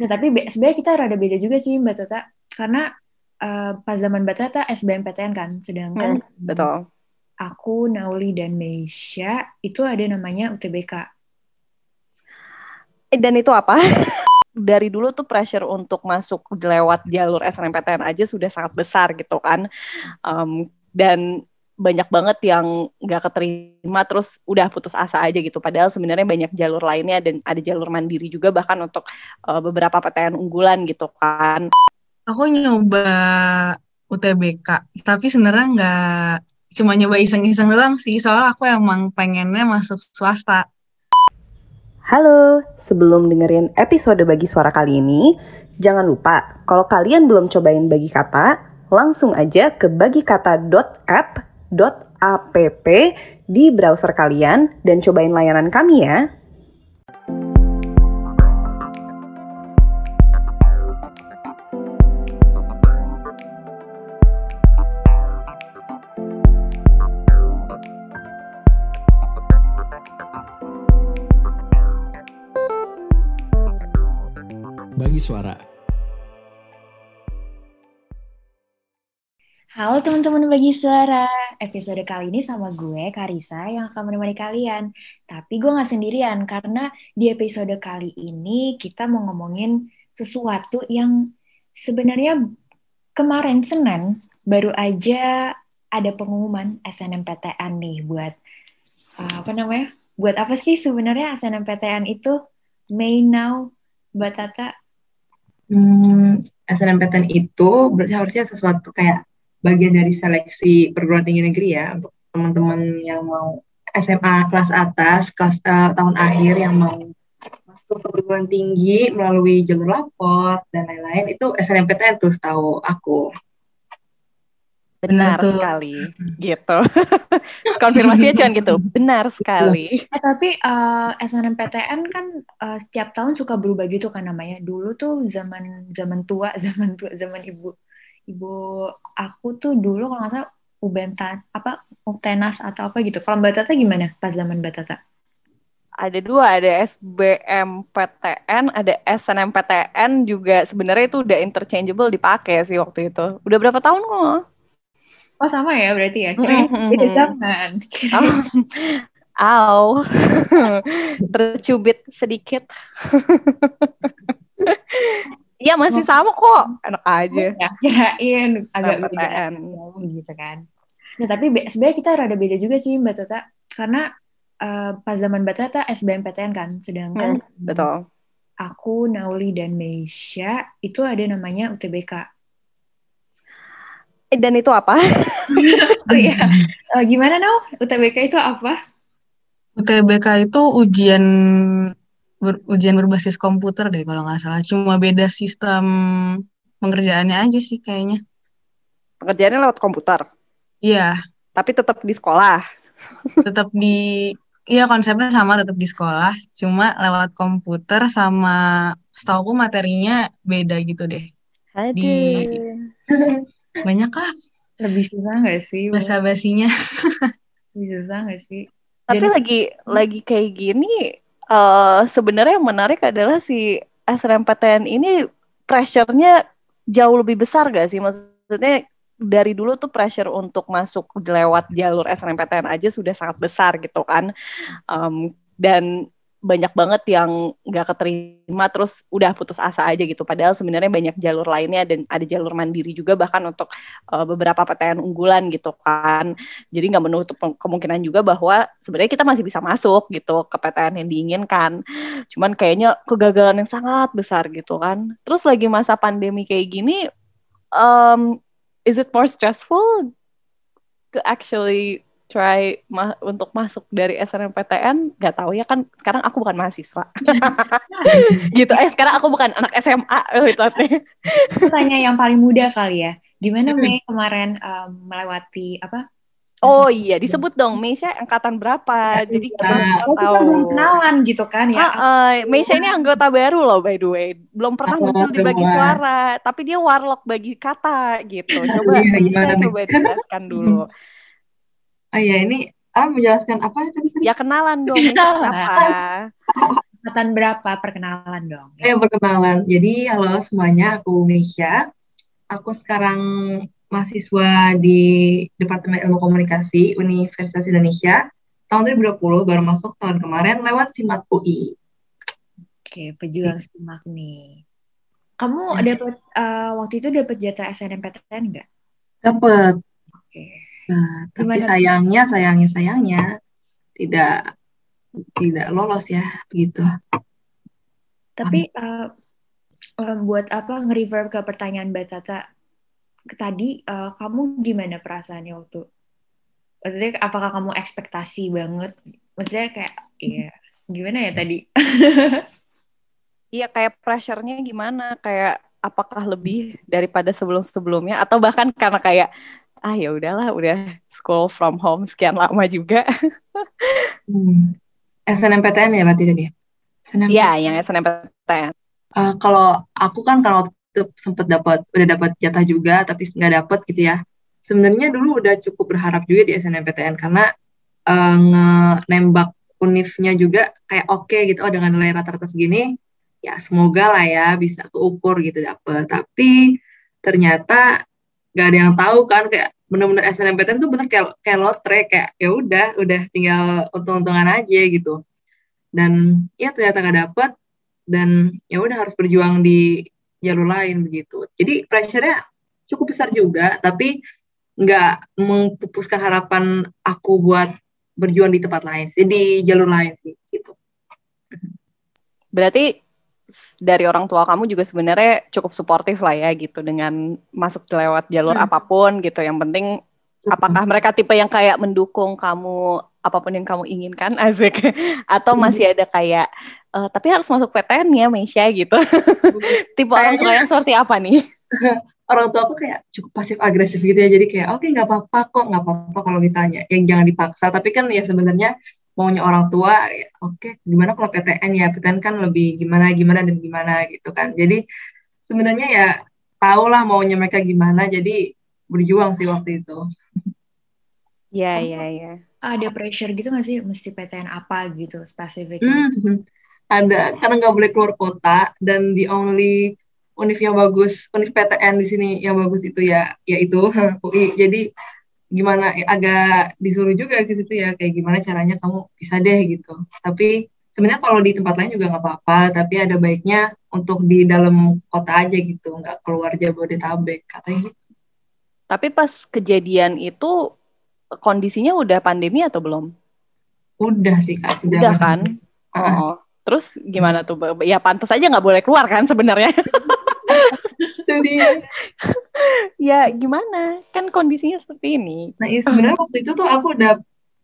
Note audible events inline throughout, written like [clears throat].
Nah, tapi sebenarnya kita rada beda juga sih Mbak Tata. Karena uh, pas zaman Mbak Tata SBMPTN kan. Sedangkan hmm, betul. aku, Nauli, dan Meisha itu ada namanya UTBK. Dan itu apa? [laughs] Dari dulu tuh pressure untuk masuk lewat jalur SNMPTN aja sudah sangat besar gitu kan. Um, dan banyak banget yang nggak keterima terus udah putus asa aja gitu. Padahal sebenarnya banyak jalur lainnya dan ada jalur mandiri juga bahkan untuk uh, beberapa PTN unggulan gitu kan. Aku nyoba UTBK tapi sebenarnya nggak cuma nyoba iseng-iseng doang sih soalnya aku emang pengennya masuk swasta. Halo, sebelum dengerin episode Bagi Suara kali ini, jangan lupa kalau kalian belum cobain Bagi Kata, langsung aja ke bagikata.app .app di browser kalian dan cobain layanan kami ya. Bagi suara Halo teman-teman bagi suara. Episode kali ini sama gue, Karisa, yang akan menemani kalian. Tapi gue gak sendirian, karena di episode kali ini kita mau ngomongin sesuatu yang sebenarnya kemarin Senin baru aja ada pengumuman SNMPTN nih buat uh, apa namanya? Buat apa sih sebenarnya SNMPTN itu? May now, Mbak Tata? Hmm, SNMPTN itu berarti harusnya sesuatu kayak bagian dari seleksi perguruan tinggi negeri ya untuk teman-teman yang mau SMA kelas atas, kelas uh, tahun akhir yang mau masuk ke perguruan tinggi melalui jalur lapor dan lain-lain itu SNMPTN tuh setahu aku. Benar Betul. sekali, gitu. [laughs] Konfirmasinya cuman gitu, benar sekali. Eh, tapi uh, SNMPTN kan uh, setiap tahun suka berubah gitu kan namanya. Dulu tuh zaman zaman tua, [laughs] zaman tua, zaman ibu ibu aku tuh dulu kalau nggak salah UBM apa UTENAS atau apa gitu. Kalau Mbak Tata gimana pas zaman Mbak Tata? Ada dua, ada SBMPTN, ada SNMPTN juga sebenarnya itu udah interchangeable dipakai sih waktu itu. Udah berapa tahun kok? Oh sama ya berarti ya, kira beda zaman. Oh. [laughs] [laughs] tercubit sedikit. [laughs] Iya masih sama kok, enak aja. Ya, kirain agak beda gitu kan. Nah tapi sebenarnya kita rada beda juga sih Mbak Tata, karena uh, pas zaman Mbak Tata SBMPTN kan, sedangkan hmm, betul. Aku, Nauli dan Meisha itu ada namanya UTBK. Dan itu apa? [laughs] oh iya, uh, gimana Nau? UTBK itu apa? UTBK itu ujian ber, ujian berbasis komputer deh kalau nggak salah. Cuma beda sistem pengerjaannya aja sih kayaknya. Pengerjaannya lewat komputer? Iya. Tapi tetap di sekolah? tetap di, iya konsepnya sama tetap di sekolah. Cuma lewat komputer sama setahu materinya beda gitu deh. Aduh. Di banyak lah. Lebih susah nggak sih? Bahasa basinya. [laughs] Lebih susah nggak sih? Tapi Dan, lagi lagi kayak gini uh, sebenarnya yang menarik adalah si SNMPTN ini pressure-nya jauh lebih besar gak sih? Maksudnya dari dulu tuh pressure untuk masuk lewat jalur SNMPTN aja sudah sangat besar gitu kan. Um, dan banyak banget yang nggak keterima terus udah putus asa aja gitu. Padahal sebenarnya banyak jalur lainnya dan ada jalur mandiri juga bahkan untuk uh, beberapa PTN unggulan gitu kan. Jadi nggak menutup kemungkinan juga bahwa sebenarnya kita masih bisa masuk gitu ke PTN yang diinginkan. Cuman kayaknya kegagalan yang sangat besar gitu kan. Terus lagi masa pandemi kayak gini um, is it more stressful to actually try ma untuk masuk dari SNMPTN nggak tahu ya kan sekarang aku bukan mahasiswa [laughs] gitu eh sekarang aku bukan anak SMA gitu tanya yang paling muda kali ya gimana Mei kemarin um, melewati apa Oh iya, disebut dong Meisha angkatan berapa. Jadi kita oh, tahu. kenalan gitu kan ya. Uh, uh, Meisha ini anggota baru loh by the way. Belum pernah muncul di bagi suara, tapi dia warlock bagi kata gitu. [laughs] Coba iya, Meisha coba dijelaskan dulu. [laughs] Oh iya, ini ah menjelaskan apa tadi? Ya kenalan dong. Siapa? Angkatan berapa? Perkenalan dong. Eh, perkenalan. Jadi, halo semuanya, aku Meisha. Aku sekarang mahasiswa di Departemen Ilmu Komunikasi Universitas Indonesia. Tahun 2020, baru masuk tahun kemarin lewat SIMAK UI. Oke, pejuang SIMAK nih. Kamu dapat uh, waktu itu dapat jatah SNMPTN nggak? Dapat. Oke. Nah, tapi Gimana? sayangnya, sayangnya, sayangnya tidak tidak lolos ya, begitu. Tapi uh, uh, buat apa nge-reverb ke pertanyaan Mbak Tata tadi, uh, kamu gimana perasaannya waktu? Maksudnya apakah kamu ekspektasi banget? Maksudnya kayak, iya, gimana ya tadi? [laughs] Iya kayak pressure-nya gimana? Kayak apakah lebih daripada sebelum-sebelumnya atau bahkan karena kayak ah ya udahlah udah school from home sekian lama juga. [laughs] Hmm. SNMPTN ya berarti tadi? SNMPTN. Iya, yang SNMPTN. Uh, kalau aku kan kalau sempet dapat udah dapat jatah juga tapi nggak dapat gitu ya. Sebenarnya dulu udah cukup berharap juga di SNMPTN karena uh, nge-nembak univnya juga kayak oke okay gitu oh dengan nilai rata-rata segini ya semoga lah ya bisa keukur gitu dapet tapi ternyata gak ada yang tahu kan kayak bener-bener SNMPTN tuh bener kayak kayak lotre kayak ya udah udah tinggal untung-untungan aja gitu. Dan ya ternyata gak dapet dan ya udah harus berjuang di jalur lain begitu. Jadi pressure-nya cukup besar juga tapi nggak mempupuskan harapan aku buat berjuang di tempat lain sih di jalur lain sih gitu. Berarti dari orang tua kamu juga sebenarnya cukup suportif lah ya gitu dengan masuk lewat jalur hmm. apa pun gitu. Yang penting apakah mereka tipe yang kayak mendukung kamu apa pun yang kamu inginkan [laughs] Azik atau hmm. masih ada kayak uh, tapi harus masuk PTN ya Meisha gitu. [laughs] tipe orang tua yang seperti apa nih? [laughs] orang tua aku kayak cukup pasif agresif gitu ya. Jadi kayak oke okay, nggak apa-apa kok nggak apa-apa kalau misalnya yang jangan dipaksa. Tapi kan ya sebenarnya maunya orang tua oke okay, gimana kalau PTN ya PTN kan lebih gimana gimana dan gimana gitu kan jadi sebenarnya ya tau lah maunya mereka gimana jadi berjuang sih waktu itu Iya, iya, iya. Ada pressure gitu gak sih? Mesti PTN apa gitu, spesifik? Hmm, ada, karena nggak boleh keluar kota, dan the only univ yang bagus, univ PTN di sini yang bagus itu ya, yaitu [laughs] UI. Jadi gimana agak disuruh juga di situ ya kayak gimana caranya kamu bisa deh gitu. Tapi sebenarnya kalau di tempat lain juga nggak apa-apa tapi ada baiknya untuk di dalam kota aja gitu. Nggak keluar Jabodetabek katanya gitu. Tapi pas kejadian itu kondisinya udah pandemi atau belum? Udah sih kak. Udah, udah kan? Oh. Terus gimana tuh? Ya pantas aja nggak boleh keluar kan sebenarnya [laughs] itu dia. [laughs] Ya gimana? Kan kondisinya seperti ini. Nah iya sebenarnya waktu itu tuh aku udah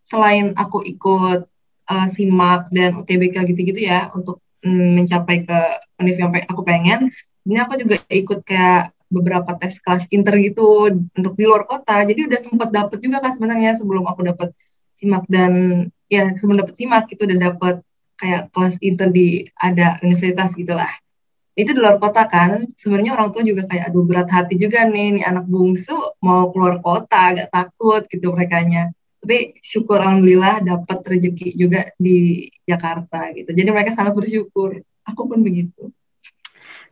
selain aku ikut uh, simak dan UTBK gitu-gitu ya untuk mm, mencapai ke univ yang aku pengen ini aku juga ikut kayak beberapa tes kelas inter gitu untuk di luar kota. Jadi udah sempat dapet juga kan sebenarnya sebelum aku dapet simak dan ya sebelum dapet simak itu udah dapet kayak kelas inter di ada universitas gitulah itu di luar kota kan. Sebenarnya orang tua juga kayak aduh berat hati juga nih nih anak bungsu mau keluar kota agak takut gitu mereka nya tapi syukur alhamdulillah dapat rezeki juga di Jakarta gitu. Jadi mereka sangat bersyukur. Aku pun begitu.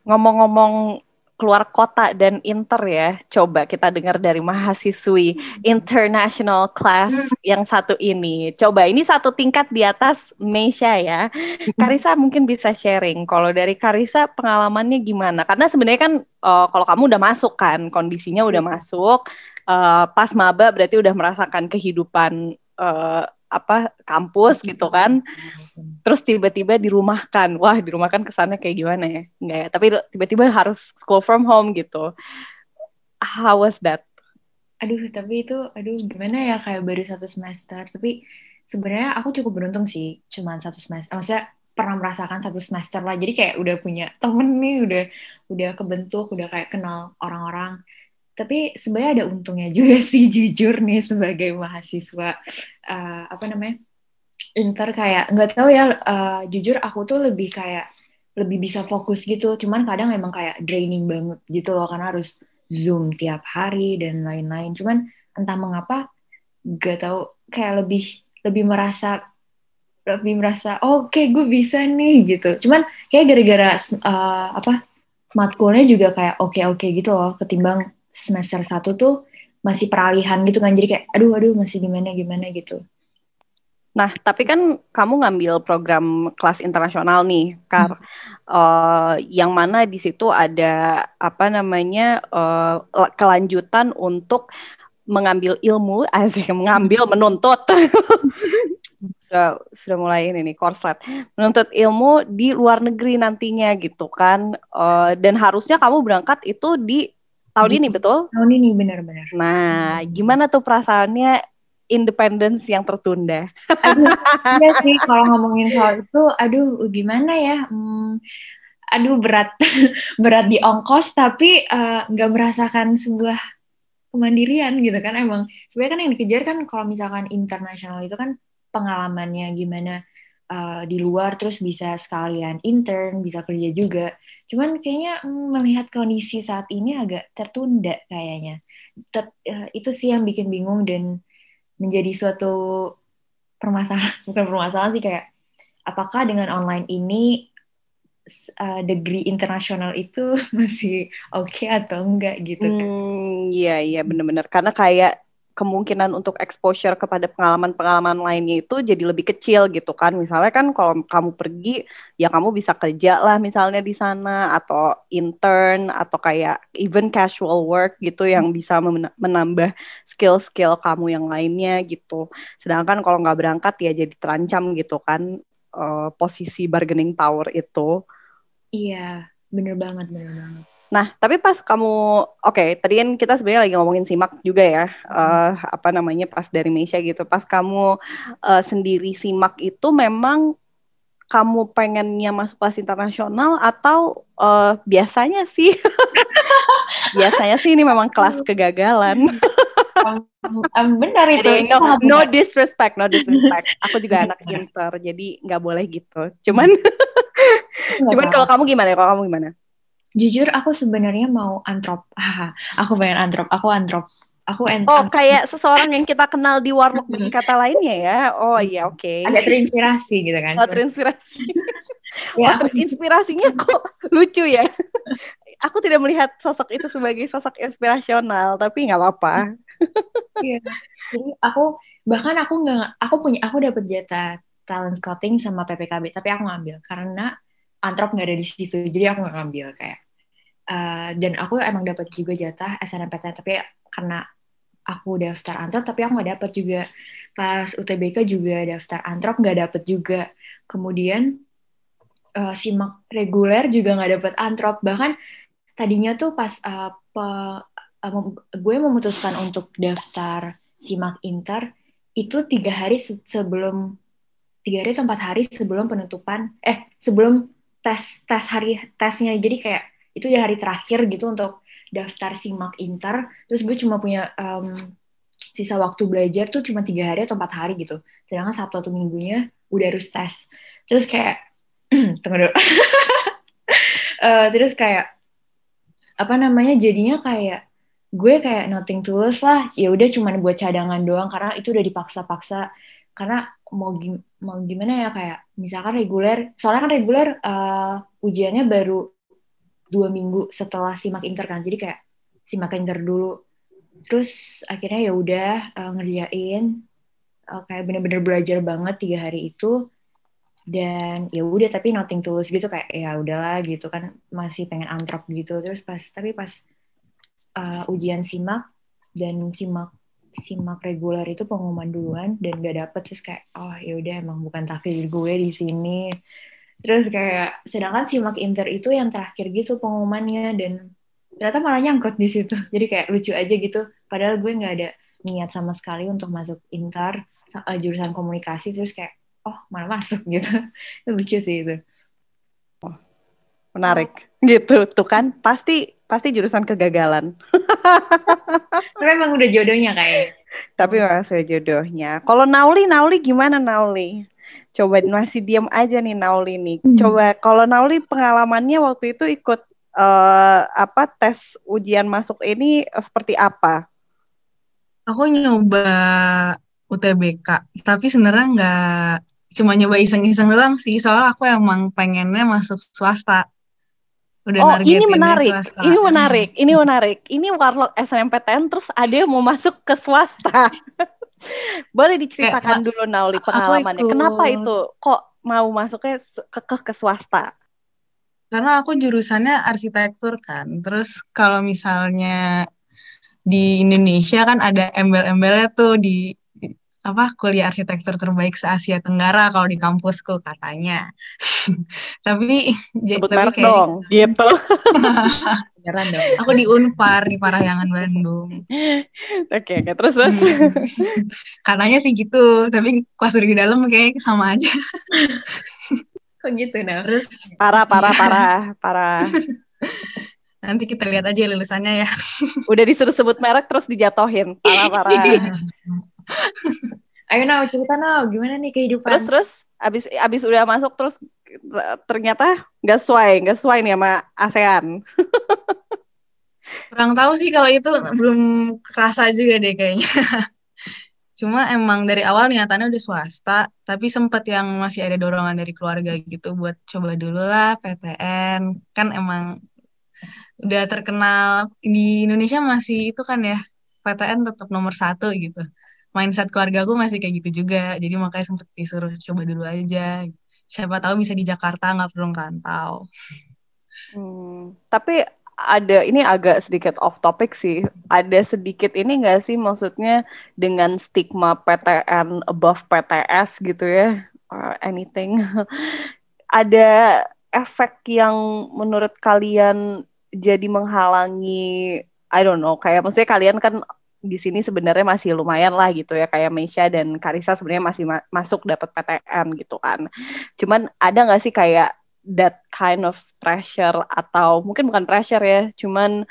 Ngomong-ngomong keluar kota dan inter ya. Coba kita dengar dari mahasiswi international class yang satu ini. Coba ini satu tingkat di atas Meisha ya. Karisa mungkin bisa sharing. Kalau dari Karisa pengalamannya gimana? Karena sebenarnya kan uh, kalau kamu udah masuk kan, kondisinya udah masuk. Uh, pas maba berarti udah merasakan kehidupan uh, apa kampus gitu kan. terus tiba-tiba dirumahkan. Wah dirumahkan kesannya kayak gimana ya? Enggak ya tapi tiba-tiba harus school from home gitu. How was that? Aduh tapi itu aduh gimana ya? Kayak baru satu semester. Tapi sebenarnya aku cukup beruntung sih cuman satu semester. Maksudnya pernah merasakan satu semester lah. Jadi kayak udah punya temen nih udah udah kebentuk udah kayak kenal orang-orang tapi sebenarnya ada untungnya juga [laughs] sih jujur nih sebagai mahasiswa uh, apa namanya inter kayak nggak tahu ya uh, jujur aku tuh lebih kayak lebih bisa fokus gitu. Cuman kadang memang kayak draining banget gitu loh karena harus zoom tiap hari dan lain-lain. Cuman entah mengapa nggak tahu kayak lebih lebih merasa lebih merasa oke okay, gue bisa nih gitu. Cuman kayak gara-gara uh, apa matkulnya juga kayak oke okay, oke okay gitu loh ketimbang semester satu tuh masih peralihan gitu kan. Jadi kayak aduh aduh masih gimana gimana gitu. Nah, tapi kan kamu ngambil program kelas internasional nih, Kar, hmm. uh, yang mana di situ ada apa namanya uh, kelanjutan untuk mengambil ilmu, [laughs] asik mengambil menuntut. [laughs] Sudah sudah mulai ini nih korslet. Menuntut ilmu di luar negeri nantinya gitu kan. Uh, dan harusnya kamu berangkat itu di tahun ini betul? tahun ini benar-benar nah gimana tuh perasaannya independence yang tertunda? Aduh, [laughs] iya sih kalau ngomongin soal itu aduh gimana ya? Hmm, aduh berat [laughs] berat di ongkos tapi eh, nggak uh, merasakan sebuah kemandirian gitu kan emang. Sebenarnya kan yang dikejar kan kalau misalkan internasional itu kan pengalamannya gimana uh, di luar terus bisa sekalian intern bisa kerja juga cuman kayaknya mm, melihat kondisi saat ini agak tertunda kayaknya Tet, uh, itu sih yang bikin bingung dan menjadi suatu permasalahan [laughs] bukan permasalahan sih kayak apakah dengan online ini uh, degree internasional itu [laughs] masih oke okay atau enggak gitu kan? Hmm, iya iya benar-benar karena kayak kemungkinan untuk exposure kepada pengalaman-pengalaman lainnya itu jadi lebih kecil gitu kan. Misalnya kan kalau kamu pergi ya kamu bisa kerja lah misalnya di sana atau intern atau kayak even casual work gitu yang bisa menambah skill-skill kamu yang lainnya gitu. Sedangkan kalau nggak berangkat ya jadi terancam gitu kan uh, posisi bargaining power itu. Iya, bener banget, bener banget. Nah, tapi pas kamu, oke, okay, tadi kan kita sebenarnya lagi ngomongin simak juga ya, uh, apa namanya pas dari Indonesia gitu. Pas kamu uh, sendiri simak itu memang kamu pengennya masuk kelas internasional atau uh, biasanya sih, [laughs] biasanya sih ini memang kelas kegagalan. um, benar itu. Jadi, no, no disrespect, no disrespect. Aku juga anak inter, jadi nggak boleh gitu. Cuman, [laughs] cuman kalau kamu gimana? Kalau kamu gimana? Jujur aku sebenarnya mau antrop. [laughs] aku pengen antrop. Aku antrop. Aku en Oh, kayak seseorang yang kita kenal di warlock kata lainnya ya. Oh iya, oke. Okay. Agak terinspirasi gitu kan. Oh, terinspirasi. [laughs] ya. Oh, inspirasinya kok lucu ya. [laughs] aku tidak melihat sosok itu sebagai sosok inspirasional, tapi nggak apa-apa. Iya. Jadi aku bahkan aku nggak aku punya aku dapat jatah talent scouting sama PPKB, tapi aku ngambil karena antrop nggak ada di situ, jadi aku nggak ngambil kayak uh, dan aku emang dapat juga jatah SNMPTN tapi karena aku daftar antrop tapi aku nggak dapat juga. Pas UTBK juga daftar antrop nggak dapat juga. Kemudian uh, simak reguler juga nggak dapat antrop. Bahkan tadinya tuh pas uh, pe, gue memutuskan untuk daftar simak inter itu tiga hari se sebelum tiga hari atau empat hari sebelum penutupan eh sebelum tes tes hari tesnya. Jadi kayak itu di hari terakhir gitu untuk daftar simak inter. Terus gue cuma punya um, sisa waktu belajar tuh cuma tiga hari atau empat hari gitu. Sedangkan sabtu atau minggunya udah harus tes. Terus kayak [clears throat] tunggu dulu. Uh, [laughs] terus kayak apa namanya jadinya kayak gue kayak nothing tulus lah. Ya udah cuma buat cadangan doang karena itu udah dipaksa-paksa. Karena mau gim mau gimana ya kayak misalkan reguler soalnya kan reguler uh, ujiannya baru dua minggu setelah simak inter kan. Jadi kayak simak inter dulu. Terus akhirnya ya udah uh, ngerjain uh, kayak bener-bener belajar banget tiga hari itu. Dan ya udah tapi nothing tulus gitu kayak ya udahlah gitu kan masih pengen antrop gitu. Terus pas tapi pas uh, ujian simak dan simak simak reguler itu pengumuman duluan dan gak dapet. Terus kayak oh ya udah emang bukan takdir gue di sini Terus kayak sedangkan simak inter itu yang terakhir gitu pengumumannya dan ternyata malah nyangkut di situ. [laughs] Jadi kayak lucu aja gitu. Padahal gue nggak ada niat sama sekali untuk masuk inter uh, jurusan komunikasi terus kayak oh malah masuk [laughs] gitu. itu lucu sih itu. Oh, menarik gitu tuh kan pasti pasti jurusan kegagalan. [laughs] Tapi emang udah jodohnya kayak. Tapi sudah jodohnya. Kalau Nauli, Nauli gimana Nauli? Coba masih diam aja nih Nauli nih. Hmm. Coba kalau Nauli pengalamannya waktu itu ikut uh, apa tes ujian masuk ini seperti apa? Aku nyoba UTBK, tapi sebenarnya nggak cuma nyoba iseng-iseng doang sih soalnya aku emang pengennya masuk swasta udah oh, ini menarik. swasta Ini menarik. Ini menarik. Ini warlock SNMPTN terus ada yang mau masuk ke swasta. [laughs] Boleh diceritakan Kayak, dulu Nauli pengalamannya. ikut. Kenapa itu kok mau masuknya kekeh ke swasta? karena aku jurusannya arsitektur kan terus kalau misalnya di Indonesia kan ada embel-embelnya tuh di apa kuliah arsitektur terbaik se Asia Tenggara kalau di kampusku katanya [laughs] tapi ja- Sebut tapi kayak dong. Gitu. [laughs] [laughs] Beneran dong. aku di Unpar di Parahyangan Bandung Oke, oke. Terus terus. Hmm. katanya sih gitu tapi pas di dalam kayak sama aja Kok gitu, nah? terus Parah, parah, Iya. parah, parah. nanti kita lihat aja lulusannya ya Udah disuruh sebut merek terus dijatohin. Parah, parah. Ayo, Nau, cerita, Nau. Gimana nih kehidupan? Terus terus abis abis udah masuk terus ternyata nggak sesuai nggak sesuai nih sama ASEAN. Kurang tahu sih kalau itu belum kerasa juga deh kayaknya. [laughs] Cuma emang dari awal niatannya udah swasta, tapi sempat yang masih ada dorongan dari keluarga gitu buat coba dulu lah PTN. Kan emang udah terkenal di Indonesia masih itu kan ya, PTN tetap nomor satu gitu. Mindset keluarga aku masih kayak gitu juga, jadi makanya sempat disuruh coba dulu aja. Siapa tahu bisa di Jakarta nggak perlu ngerantau. Hmm, tapi ada ini agak sedikit off topic sih. Ada sedikit ini nggak sih maksudnya dengan stigma PTN above PTS gitu ya, or anything. [laughs] Ada efek yang menurut kalian jadi menghalangi, I don't know, kayak maksudnya kalian kan di sini sebenarnya masih lumayan lah gitu ya, kayak Meisha dan Karisa sebenarnya masih ma- masuk dapat PTN gitu kan. Cuman ada nggak sih kayak that kind of pressure atau mungkin bukan pressure ya, cuman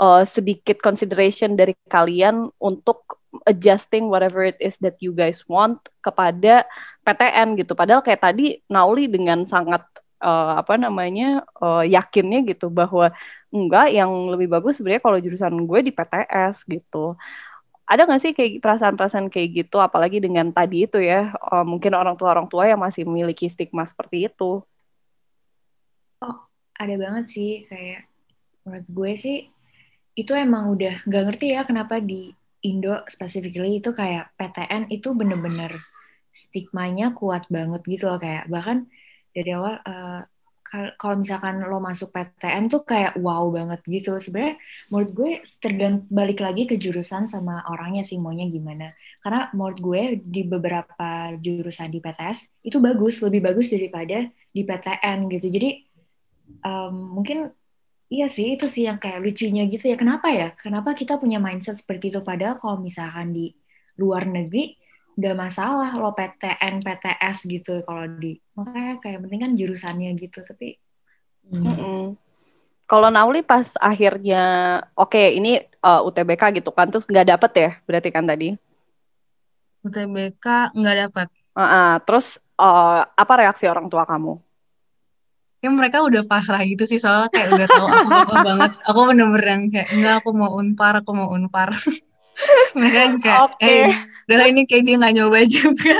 uh, sedikit consideration dari kalian untuk adjusting whatever it is that you guys want kepada PTN gitu. Padahal kayak tadi Nauli dengan sangat uh, apa namanya uh, yakinnya gitu bahwa enggak yang lebih bagus sebenarnya kalau jurusan gue di PTS gitu. Ada nggak sih kayak perasaan-perasaan kayak gitu, apalagi dengan tadi itu ya, uh, mungkin orang tua-orang tua yang masih memiliki stigma seperti itu. ada banget sih kayak menurut gue sih itu emang udah nggak ngerti ya kenapa di Indo specifically itu kayak PTN itu bener-bener stigmanya kuat banget gitu loh kayak bahkan dari awal kal- kalau misalkan lo masuk PTN tuh kayak wow banget gitu. Sebenarnya menurut gue tergant balik lagi ke jurusan sama orangnya sih maunya gimana. Karena menurut gue di beberapa jurusan di PTS itu bagus lebih bagus daripada di PTN gitu. Jadi um, mungkin iya sih itu sih yang kayak lucunya gitu ya. Kenapa ya? Kenapa kita punya mindset seperti itu? Padahal kalau misalkan di luar negeri nggak masalah lo PTN PTS gitu kalau di makanya kayak penting kan jurusannya gitu tapi hmm, Mm-mm. Kalau Nauli pas akhirnya, oke ini uh, UTBK gitu kan, terus nggak dapet ya, berarti kan tadi. UTBK nggak dapat. Uh-uh. Terus uh, apa reaksi orang tua kamu? Ya mereka udah pasrah gitu sih soalnya kayak udah tahu aku [laughs] apa banget. Aku bener-bener yang kayak enggak aku mau unpar, aku mau unpar. [laughs] [laughs] mereka kayak Oke. eh udah ini kayak dia nggak nyoba juga.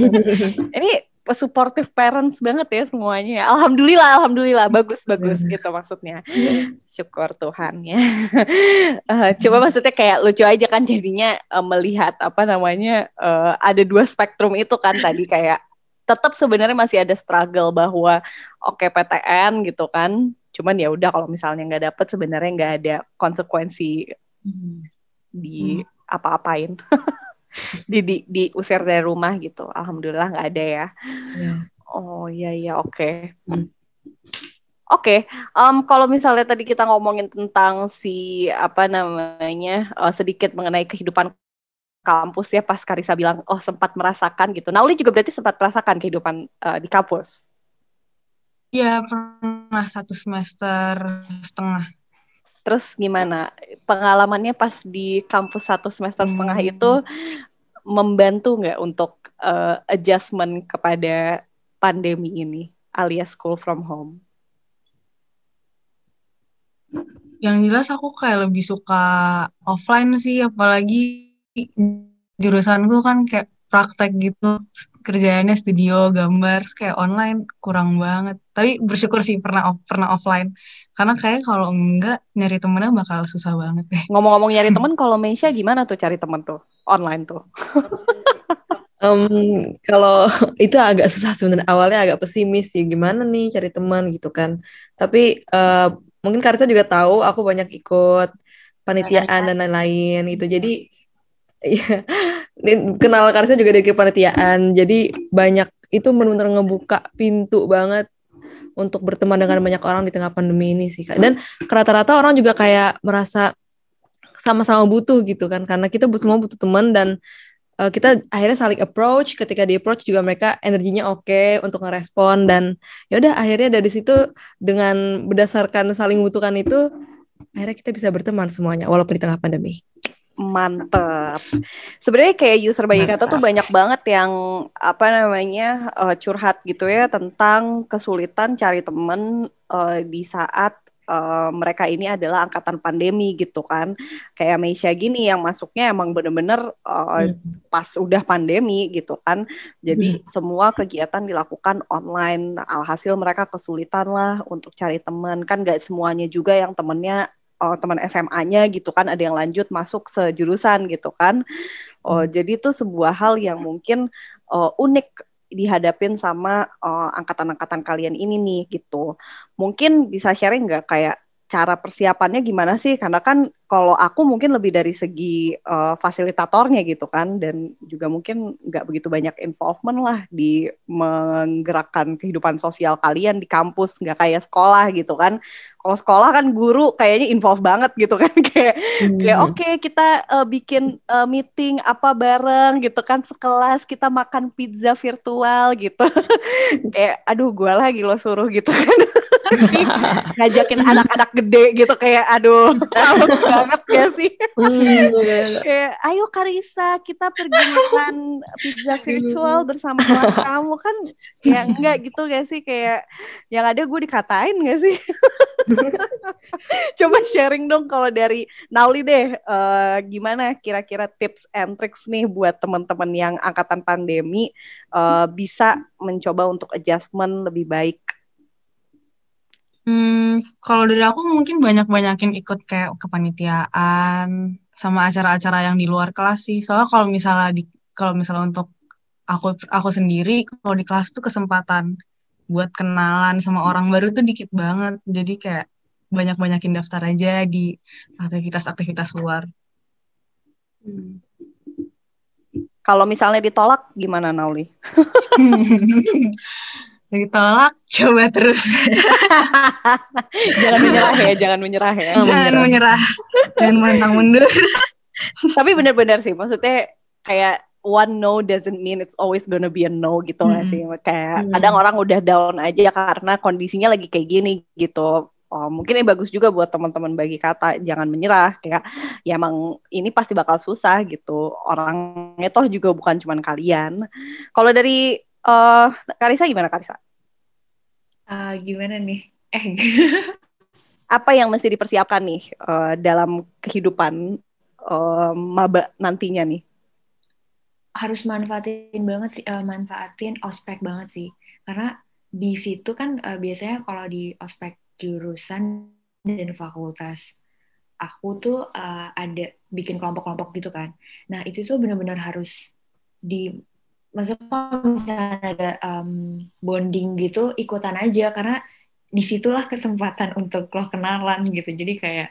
[laughs] Ini supportive parents banget ya semuanya. Alhamdulillah, alhamdulillah, bagus bagus gitu maksudnya. Syukur Tuhan ya. [laughs] Eh, coba maksudnya kayak lucu aja kan jadinya eh, melihat apa namanya eh, ada dua spektrum itu kan tadi kayak tetap sebenarnya masih ada struggle bahwa oke PTN gitu kan. Cuman ya udah kalau misalnya nggak dapet sebenarnya nggak ada konsekuensi di apa-apain. [laughs] di, di diusir dari rumah gitu. Alhamdulillah nggak ada ya. Iya. Oh iya iya oke. Hmm. Oke, em, kalau misalnya tadi kita ngomongin tentang si apa namanya eh, sedikit mengenai kehidupan kampus ya pas Karisa bilang oh sempat merasakan gitu. Nauli juga berarti sempat merasakan kehidupan eh, di kampus. Ya pernah satu semester setengah. Terus gimana pengalamannya pas di kampus satu semester setengah Hmm. itu membantu nggak untuk eh, adjustment kepada pandemi ini alias school from home? Yang jelas aku kayak lebih suka offline sih, apalagi jurusanku kan kayak praktek gitu kerjaannya studio gambar kayak online kurang banget. Tapi bersyukur sih pernah off, pernah offline. Karena kayak kalau enggak nyari temennya bakal susah banget deh. Ngomong-ngomong nyari [laughs] temen, kalau Meisha gimana tuh cari temen tuh online tuh? [laughs] Em, kalau [laughs] itu agak susah sebenarnya. Awalnya agak pesimis sih gimana nih cari teman gitu kan. Tapi eh, mungkin Karita juga tahu aku banyak ikut panitiaan dan lain-lain gitu. Jadi ya kenal Karita juga dari kepanitiaan jadi banyak itu benar-benar ngebuka pintu banget untuk berteman dengan banyak orang di tengah pandemi ini sih Kak. dan rata-rata orang juga kayak merasa sama-sama butuh gitu kan karena kita semua butuh teman dan uh, kita akhirnya saling approach ketika di approach juga mereka energinya oke untuk ngerespon dan ya udah akhirnya dari situ dengan berdasarkan saling membutuhkan itu akhirnya kita bisa berteman semuanya walaupun di tengah pandemi. Mantep. Sebenarnya kayak user bagi kata tuh banyak banget yang apa namanya eh, curhat gitu ya tentang kesulitan cari temen eh, di saat eh, mereka ini adalah angkatan pandemi gitu kan. Kayak Meisha gini yang masuknya emang bener-bener eh, pas udah pandemi gitu kan. Jadi semua kegiatan dilakukan online. Alhasil mereka kesulitan lah untuk cari temen. Kan gak semuanya juga yang temennya oh, teman SMA-nya gitu kan ada yang lanjut masuk sejurusan gitu kan. Oh, jadi itu sebuah hal yang mungkin oh, unik dihadapin sama oh, angkatan-angkatan kalian ini nih gitu. Mungkin bisa sharing nggak kayak cara persiapannya gimana sih? Karena kan kalau aku mungkin lebih dari segi eh, fasilitatornya gitu kan dan juga mungkin nggak begitu banyak involvement lah di menggerakkan kehidupan sosial kalian di kampus nggak kayak sekolah gitu kan kalau sekolah kan guru kayaknya involve banget gitu kan [laughs] kayak kayak oke kita uh, bikin uh, meeting apa bareng gitu kan sekelas kita makan pizza virtual gitu. [laughs] Kayak aduh gue lagi lo suruh gitu kan. [laughs] Ngajakin anak-anak gede gitu kayak aduh banget ya sih? Kayak ayo Karisa kita pergi makan pizza virtual bersama kamu kan ya enggak gitu gak sih kayak yang ada gue dikatain gak sih [laughs] Coba sharing dong kalau dari Nauli deh, eh, gimana kira-kira tips and tricks nih buat teman-teman yang angkatan pandemi eh, bisa mencoba untuk adjustment lebih baik. Hmm, kalau dari aku mungkin banyak-banyakin ikut kayak kepanitiaan sama acara-acara yang di luar kelas sih. Soalnya kalau misalnya di kalau misalnya untuk aku aku sendiri kalau di kelas tuh kesempatan buat kenalan sama orang baru tuh dikit banget. Jadi kayak banyak-banyakin daftar aja di aktivitas-aktivitas luar. Kalau misalnya ditolak gimana Nauli? [laughs] Ditolak, coba terus. [laughs] jangan menyerah ya, jangan menyerah ya. Jangan menyerah. Jangan pantang mundur. Tapi benar-benar sih, maksudnya kayak one no doesn't mean it's always gonna be a no gitu nggak sih? Kayak kadang orang udah down aja karena kondisinya lagi kayak gini gitu. Oh, mungkin ini bagus juga buat teman-teman bagi kata jangan menyerah. Kayak ya emang ini pasti bakal susah gitu. Orangnya toh juga bukan cuman kalian. Kalau dari eh Karisa gimana Karisa? Ah, gimana nih? Eh, [laughs] apa yang mesti dipersiapkan nih eh, dalam kehidupan eh, maba nantinya nih harus manfaatin banget sih, eh, manfaatin ospek banget sih. Karena di situ kan eh, biasanya kalau di ospek jurusan dan fakultas, aku tuh eh, ada bikin kelompok-kelompok gitu kan. Nah itu tuh benar-benar harus di, maksudnya misalnya ada em, bonding gitu, ikutan aja karena di situlah kesempatan untuk lo kenalan gitu. Jadi kayak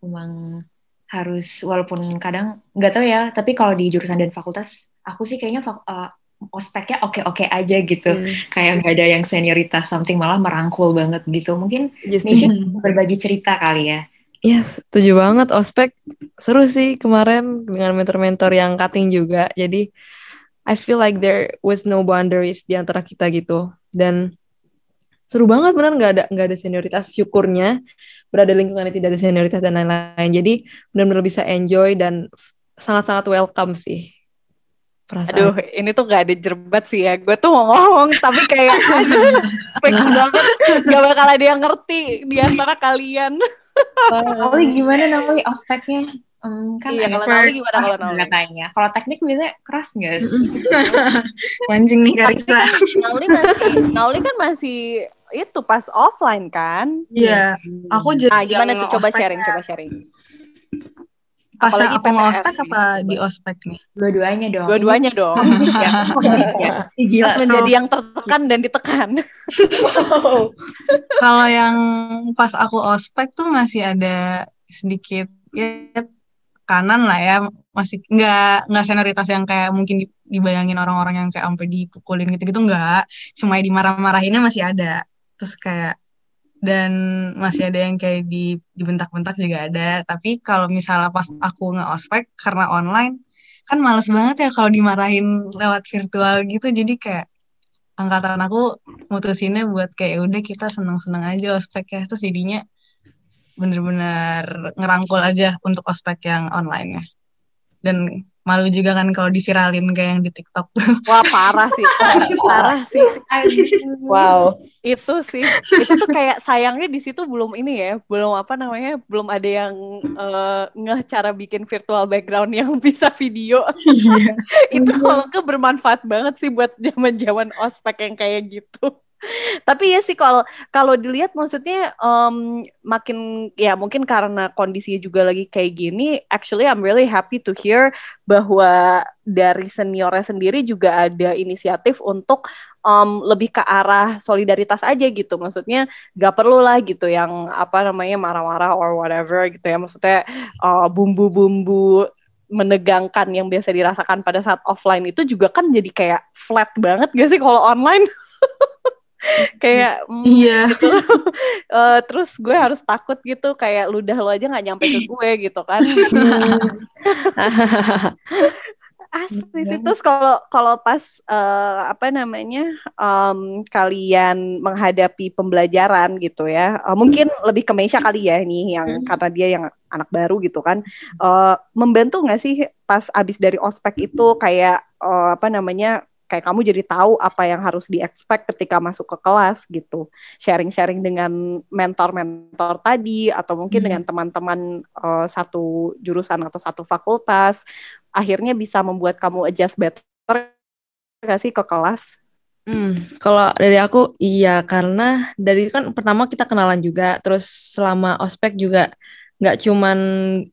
emang harus walaupun kadang nggak tahu ya tapi kalau di jurusan dan fakultas aku sih kayaknya eh, ospeknya oke-oke aja gitu kayak nggak ada yang senioritas something malah merangkul banget gitu mungkin Yes, Misha [laughs] berbagi cerita kali ya Yes, setuju banget. Ospek seru sih kemarin dengan mentor-mentor yang cutting juga. Jadi I feel like there was no boundaries di antara kita gitu. Dan seru banget benar nggak ada nggak ada senioritas. Syukurnya berada di lingkungan yang tidak ada senioritas dan lain-lain. Jadi benar-benar bisa enjoy dan sangat-sangat welcome sih. Perasaan. Aduh, ini tuh gak ada jerbat sih ya. Gue tuh mau ngomong, tapi kayak [laughs] fix banget. Gak bakal ada yang ngerti di antara kalian. Nauli gimana Nauli ospeknya Em, kan Iya, kalau Nauli gimana kalau Nauli? katanya. Kalau teknik biasanya keras nggak sih? Mancing [laughs] nih Karisa. Nauli masih Nauli kan masih itu pas offline kan Iya, aku jadi ah gimana tuh coba ospek sharing coba sharing Pas Apalagi PTR sih, apa di ospek nih? Dua-duanya dong. dua-duanya dong [laughs] Iya. Iya. [laughs] Ih, Gila. Harus menjadi yang tertekan dan ditekan Kalau yang pas aku ospek tuh masih ada sedikit ya kanan lah ya, masih nggak nggak senioritas yang kayak mungkin di- dibayangin orang-orang yang kayak sampai dipukulin gitu-gitu nggak, cuma dimarah-marahinnya masih ada. Terus kayak dan masih ada yang kayak di dibentak-bentak juga ada. Tapi kalau misalnya pas aku nge-ospek karena online kan males banget ya kalau dimarahin lewat virtual gitu, jadi kayak angkatan aku mutusinnya buat kayak "Ya udah kita seneng-seneng aja ospek ya terus jadinya bener-bener ngerangkul aja untuk ospek yang online ya. Dan malu juga kan kalau diviralin kayak yang di TikTok tuh. Wah parah sih. [laughs] Parah sih. Wow. itu sih. Itu tuh kayak sayangnya di situ belum ini ya belum apa namanya belum ada yang eh, ngeh cara bikin virtual background yang [laughs] bisa video. Itu kalau ke bermanfaat banget sih buat zaman zaman ospek yang kayak gitu tapi ya sih kalau kalau dilihat maksudnya em, makin ya mungkin karena kondisinya juga lagi kayak gini actually I'm really happy to hear bahwa dari seniornya sendiri juga ada inisiatif untuk em, lebih ke arah solidaritas aja gitu. Maksudnya gak perlu lah gitu yang apa namanya marah-marah or whatever gitu ya. Maksudnya eh, bumbu-bumbu menegangkan yang biasa dirasakan pada saat offline itu juga kan jadi kayak flat banget gak sih kalau online [laughs] kayak mm, iya. gitu. [laughs] Eh, terus gue harus takut gitu kayak ludah lo aja nggak nyampe ke gue gitu kan. [laughs] Asli sih. Terus kalau kalau pas eh, apa namanya em, kalian menghadapi pembelajaran gitu ya eh, mungkin lebih ke Meisha kali ya nih yang karena dia yang anak baru gitu kan. Eh, membantu nggak sih pas abis dari ospek itu kayak eh, apa namanya kayak kamu jadi tahu apa yang harus di-expect ketika masuk ke kelas gitu sharing-sharing dengan mentor-mentor tadi atau mungkin Hmm. dengan teman-teman eh, satu jurusan atau satu fakultas akhirnya bisa membuat kamu adjust better gak sih ke kelas? Hmm, kalau dari aku iya karena dari kan pertama kita kenalan juga, terus selama ospek juga nggak cuman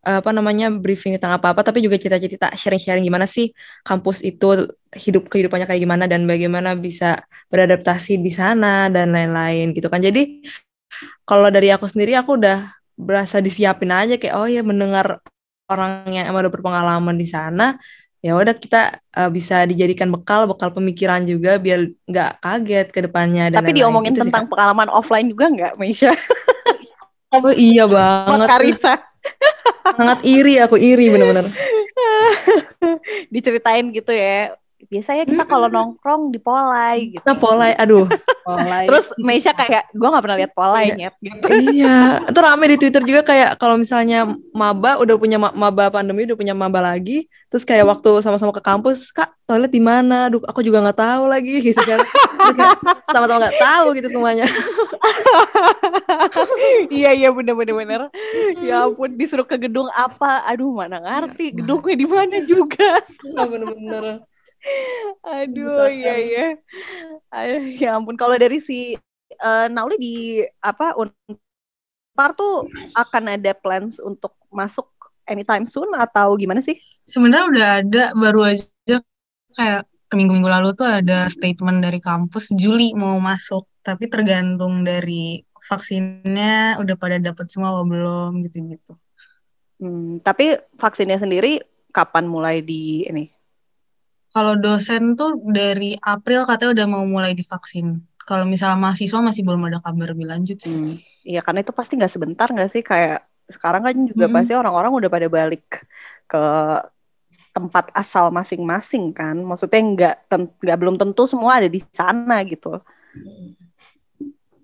apa namanya briefing tentang apa-apa, tapi juga cerita-cerita sharing-sharing gimana sih kampus itu hidup kehidupannya kayak gimana dan bagaimana bisa beradaptasi di sana dan lain-lain gitu kan. Jadi kalau dari aku sendiri aku udah berasa disiapin aja kayak oh ya mendengar orang yang emang udah berpengalaman di sana ya udah kita uh, bisa dijadikan bekal bekal pemikiran juga biar nggak kaget ke depannya dan Tapi lain-lain. diomongin Itu sih, tentang pengalaman offline juga nggak, Meisha? [laughs] Oh iya banget Karisa. sangat iri aku iri bener-bener [laughs] Diceritain gitu ya. Biasanya kita kalau nongkrong di Polai gitu. nah polai aduh. [laughs] Polai. Terus Meisha kayak, gue gak pernah lihat Polai nyet gitu. iya. [laughs] Itu rame di Twitter juga kayak kalau misalnya maba udah punya ma- maba pandemi udah punya maba lagi terus kayak waktu sama-sama ke kampus kak toilet di mana? Aduh aku juga nggak tahu lagi [laughs] gitu kan. Sama-sama nggak tahu gitu semuanya. Iya iya bener bener bener. Ya ampun disuruh ke gedung apa? Aduh mana ngerti gedungnya di mana juga. Nggak bener-bener Aduh iya iya. Ya ampun kalau dari si eh, Nauli di apa Unpar tuh akan ada plans untuk masuk anytime soon atau gimana sih? sebenarnya udah ada baru aja kayak minggu-minggu lalu tuh ada statement dari kampus Juli mau masuk tapi tergantung dari vaksinnya udah pada dapat semua apa belum gitu-gitu Hmm, tapi vaksinnya sendiri kapan mulai di ini? Kalau dosen tuh dari April katanya udah mau mulai divaksin. Kalau misalnya mahasiswa masih belum ada kabar lebih lanjut sih. Hmm, Iya karena itu pasti nggak sebentar nggak sih kayak sekarang kan juga Mm-mm. pasti orang-orang udah pada balik ke tempat asal masing-masing kan. Maksudnya nggak nggak belum tentu semua ada di sana gitu.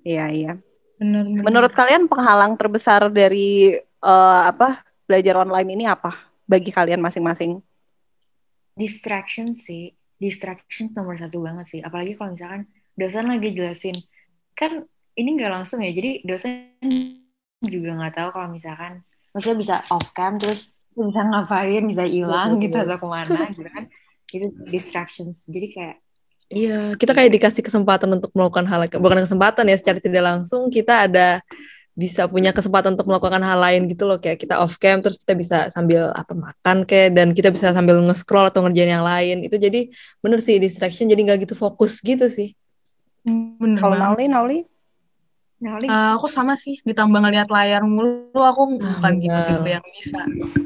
Iya iya. Bener, bener. Menurut kalian penghalang terbesar dari eh, apa belajar online ini apa bagi kalian masing-masing? Distraction sih. Distraction nomor satu banget sih. Apalagi kalau misalkan dosen lagi jelasin. Kan ini nggak langsung ya. Jadi dosen juga nggak tahu kalau misalkan maksudnya bisa off cam terus bisa ngapain bisa hilang gitu atau ke mana gitu kan. Itu distractions. Jadi kayak Iya, kita kayak dikasih kesempatan untuk melakukan hal bukan kesempatan ya secara tidak langsung kita ada bisa punya kesempatan untuk melakukan hal lain gitu loh kayak kita off cam terus kita bisa sambil apa makan kayak dan kita bisa sambil nge-scroll atau ngerjain yang lain itu jadi bener sih distraction jadi nggak gitu fokus gitu sih Bener Kalau. Nauli, Nauli? Nali Eh, aku sama sih ditambah ngeliat layar mulu aku bukan bener. tipe-tipe yang bisa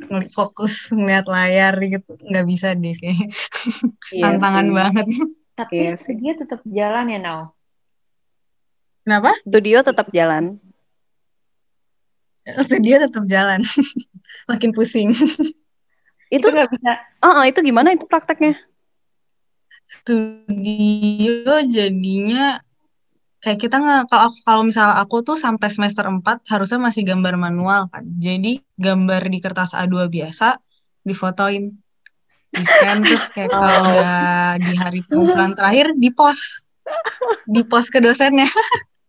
ngeli- fokus ngeliat layar gitu nggak bisa deh kayak Iya [laughs] tantangan sih. banget tapi Iya sih. dia tetap jalan ya Nau kenapa Studio tetap jalan. [laughs] studio tetap jalan [laughs] makin pusing itu nggak bisa ah ah, itu gimana itu prakteknya? studio jadinya kayak kita nggak kalau kalau misalnya aku tuh sampai semester 4 harusnya masih gambar manual kan jadi gambar di kertas A2 biasa difotoin di scan [laughs] terus kayak kalau Oh. udah di hari pengumpulan terakhir di post di post ke dosennya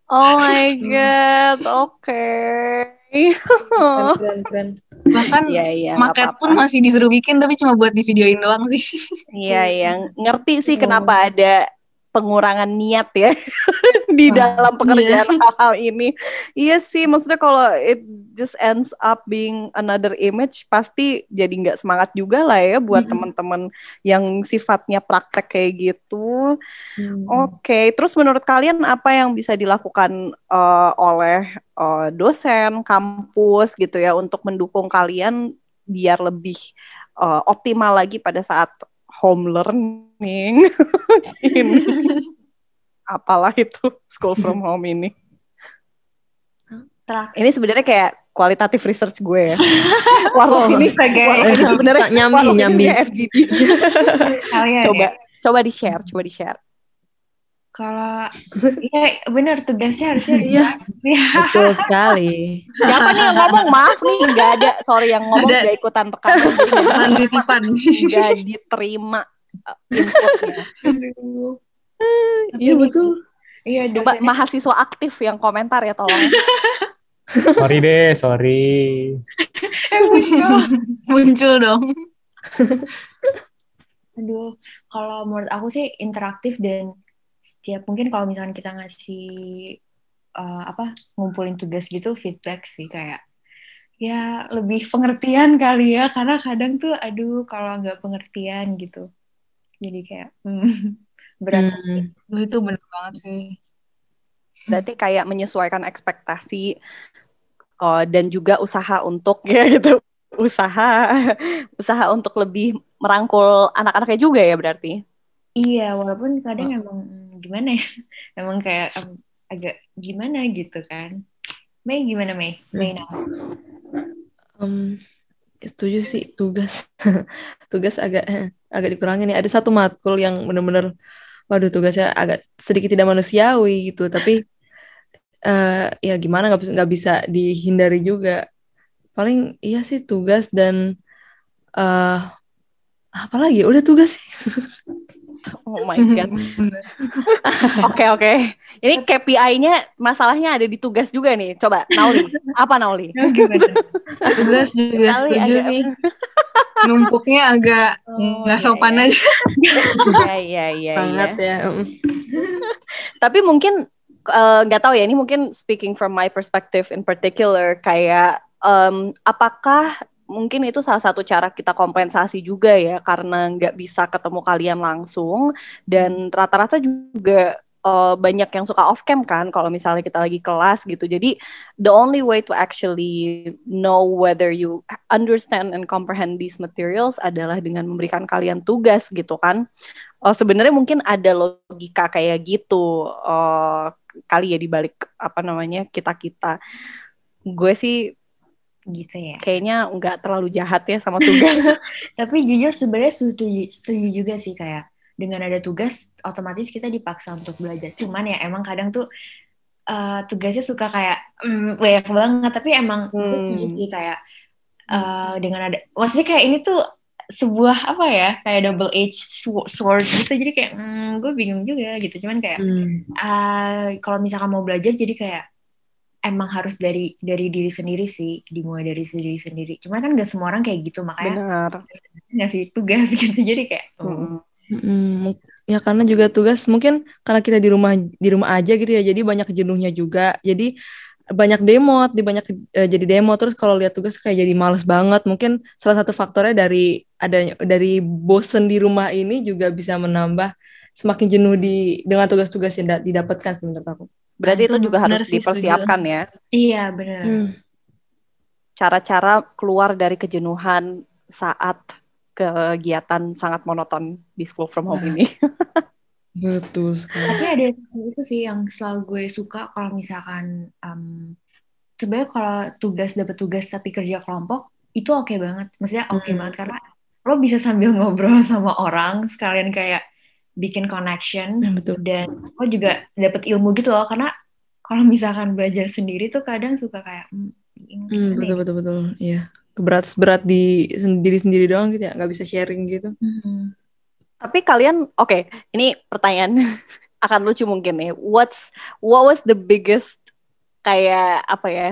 Oh my god, oke. keren keren, keren. bahkan Iya iya, nggak maket apa-apa. pun masih disuruh bikin tapi cuma buat di videoin doang sih Iya iya, ngerti sih Oh. kenapa ada pengurangan niat ya [laughs] di Ah, dalam pekerjaan [laughs] hal-hal ini. Iya sih, maksudnya kalau it just ends up being another image, pasti jadi nggak semangat juga lah ya buat Mm-mm. teman-teman yang sifatnya praktek kayak gitu. Hmm. Oke, terus menurut kalian apa yang bisa dilakukan eh, oleh eh, dosen, kampus gitu ya untuk mendukung kalian biar lebih eh, optimal lagi pada saat home learning [laughs] ini. Apalah itu school from home ini. terakhir Ini sebenarnya kayak kualitatif research gue ya. [laughs] Walau Oh, ini, sebagai walau ini sebenarnya nyambi, nyambi. FGD. kalian coba ya coba di share, coba di share. Kalau iya bener tugasnya harusnya Iya. ya betul sekali Siapa nih yang ngomong? Maaf nih, nggak ada. Sorry yang ngomong nggak ikutan rekaman. jadi nggak bukan titipan nggak diterima uh, inputnya. iya betul iya Coba mahasiswa aktif yang komentar ya tolong. Sorry deh, sorry. eh, muncul. [laughs] muncul dong Aduh, kalau menurut aku sih interaktif dan setiap mungkin kalau misalkan kita ngasih eh, apa ngumpulin tugas gitu feedback sih kayak ya lebih pengertian kali ya karena kadang tuh aduh kalau nggak pengertian gitu jadi kayak hmm, [laughs] berat Hmm. Itu bener banget sih Berarti kayak menyesuaikan ekspektasi uh, dan juga usaha untuk [laughs] ya gitu. Usaha [laughs] usaha untuk lebih merangkul anak-anaknya juga ya berarti. iya walaupun kadang emang hmm, gimana ya? [laughs] Emang kayak em, agak gimana gitu kan? Mei gimana Mei? Mei nah Em, setuju sih tugas. [laughs] Tugas agak [laughs] agak dikurangin ya. Ada satu matkul yang bener-bener waduh tugasnya agak sedikit tidak manusiawi gitu. Tapi eh ya gimana nggak bisa nggak bisa dihindari juga. Paling iya sih tugas dan eh apa lagi? Udah tugas sih Oh my god. [laughs] Oke oke. Ini KPI-nya masalahnya ada di tugas juga nih. Coba Nauli. Apa Nauli? Tugas juga Kali setuju agak- sih numpuknya agak Oh, nggak iya, sopan iya. aja Iya iya iya. sangat iya. ya. [laughs] Tapi mungkin eh, nggak tahu ya ini mungkin speaking from my perspective in particular kayak em, apakah mungkin itu salah satu cara kita kompensasi juga ya karena nggak bisa ketemu kalian langsung. Dan rata-rata juga eh, banyak yang suka off cam kan kalau misalnya kita lagi kelas gitu. Jadi the only way to actually know whether you understand and comprehend these materials adalah dengan memberikan kalian tugas gitu kan. Oh, sebenarnya mungkin ada logika kayak gitu eh, kali ya di balik apa namanya kita kita. Gue sih gitu ya kayaknya nggak terlalu jahat ya sama tugas. [laughs] Tapi jujur sebenarnya setuju, setuju juga sih kayak dengan ada tugas otomatis kita dipaksa untuk belajar. Cuman ya emang kadang tuh eh, tugasnya suka kayak mm, banyak banget. Tapi emang Hmm. sih kayak eh, dengan ada, maksudnya kayak ini tuh sebuah apa ya kayak double edged swo- sword gitu. Jadi kayak mm, gue bingung juga gitu. Cuman kayak Hmm. eh, kalau misalkan mau belajar jadi kayak emang harus dari dari diri sendiri sih dimulai dari diri sendiri. Cuma kan gak semua orang kayak gitu makanya Benar. ngasih tugas [laughs] gitu. Jadi kayak Mm-mm. Mm, ya karena juga tugas mungkin karena kita di rumah di rumah aja gitu ya jadi banyak jenuhnya juga. Jadi banyak demo di banyak eh, jadi demo. Terus kalau lihat tugas kayak jadi males banget. Mungkin salah satu faktornya dari adanya dari bosen di rumah ini juga bisa menambah semakin jenuh di dengan tugas-tugas yang da- didapatkan sih menurut aku. Berarti Nah, itu itu juga harus sih, dipersiapkan ya. iya benar Hmm. Cara-cara keluar dari kejenuhan saat kegiatan sangat monoton di school from home Nah. ini. [laughs] Betul sekali. tapi ada itu sih yang selalu gue suka kalau misalkan em, sebenarnya kalau tugas dapat tugas tapi kerja kelompok itu oke banget maksudnya oke Hmm. banget karena lo bisa sambil ngobrol [laughs] sama orang sekalian kayak bikin connection Nah, betul. dan lo juga dapat ilmu gitu loh karena kalau misalkan belajar sendiri tuh kadang suka kayak hmm, Hmm, betul ya? betul betul. Iya. Berat berat di sendiri sendiri doang gitu ya, nggak bisa sharing gitu. Hmm. Tapi kalian, oke, ini pertanyaan [laughs] akan lucu mungkin nih. What's what was the biggest kayak apa ya?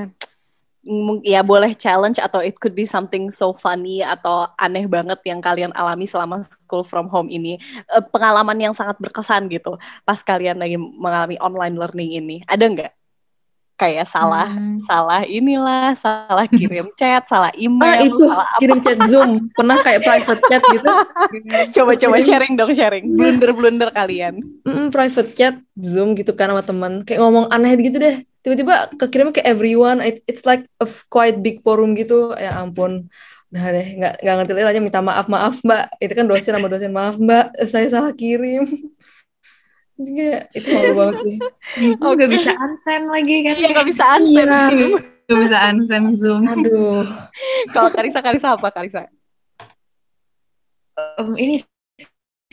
Ya boleh challenge atau it could be something so funny atau aneh banget yang kalian alami selama school from home ini. Eh, Pengalaman yang sangat berkesan gitu pas kalian lagi mengalami online learning ini. Ada nggak? Kayak salah, Hmm, salah inilah, salah kirim chat, salah Ah email, itu salah apa. kirim chat Zoom. Pernah kayak private chat gitu. [laughs] Coba-coba Kirim- sharing dong, sharing. Blunder-blunder kalian. Mm, private chat Zoom gitu kan sama teman kayak ngomong aneh gitu deh. Tiba-tiba kekirimnya ke everyone. It- it's like a quite big forum gitu. Ya ampun. Nah deh nggak nggak ngerti lagi aja minta maaf maaf mbak. Itu kan dosen sama dosen maaf mbak. Saya salah kirim [laughs] Kayak, itu malu banget sih Bisa juga bisa unsend lagi kan Iya, nggak bisa unsend. Iya. Gak bisa unsend Zoom. aduh Kalau Karisa, Karisa apa Karisa? Em, ini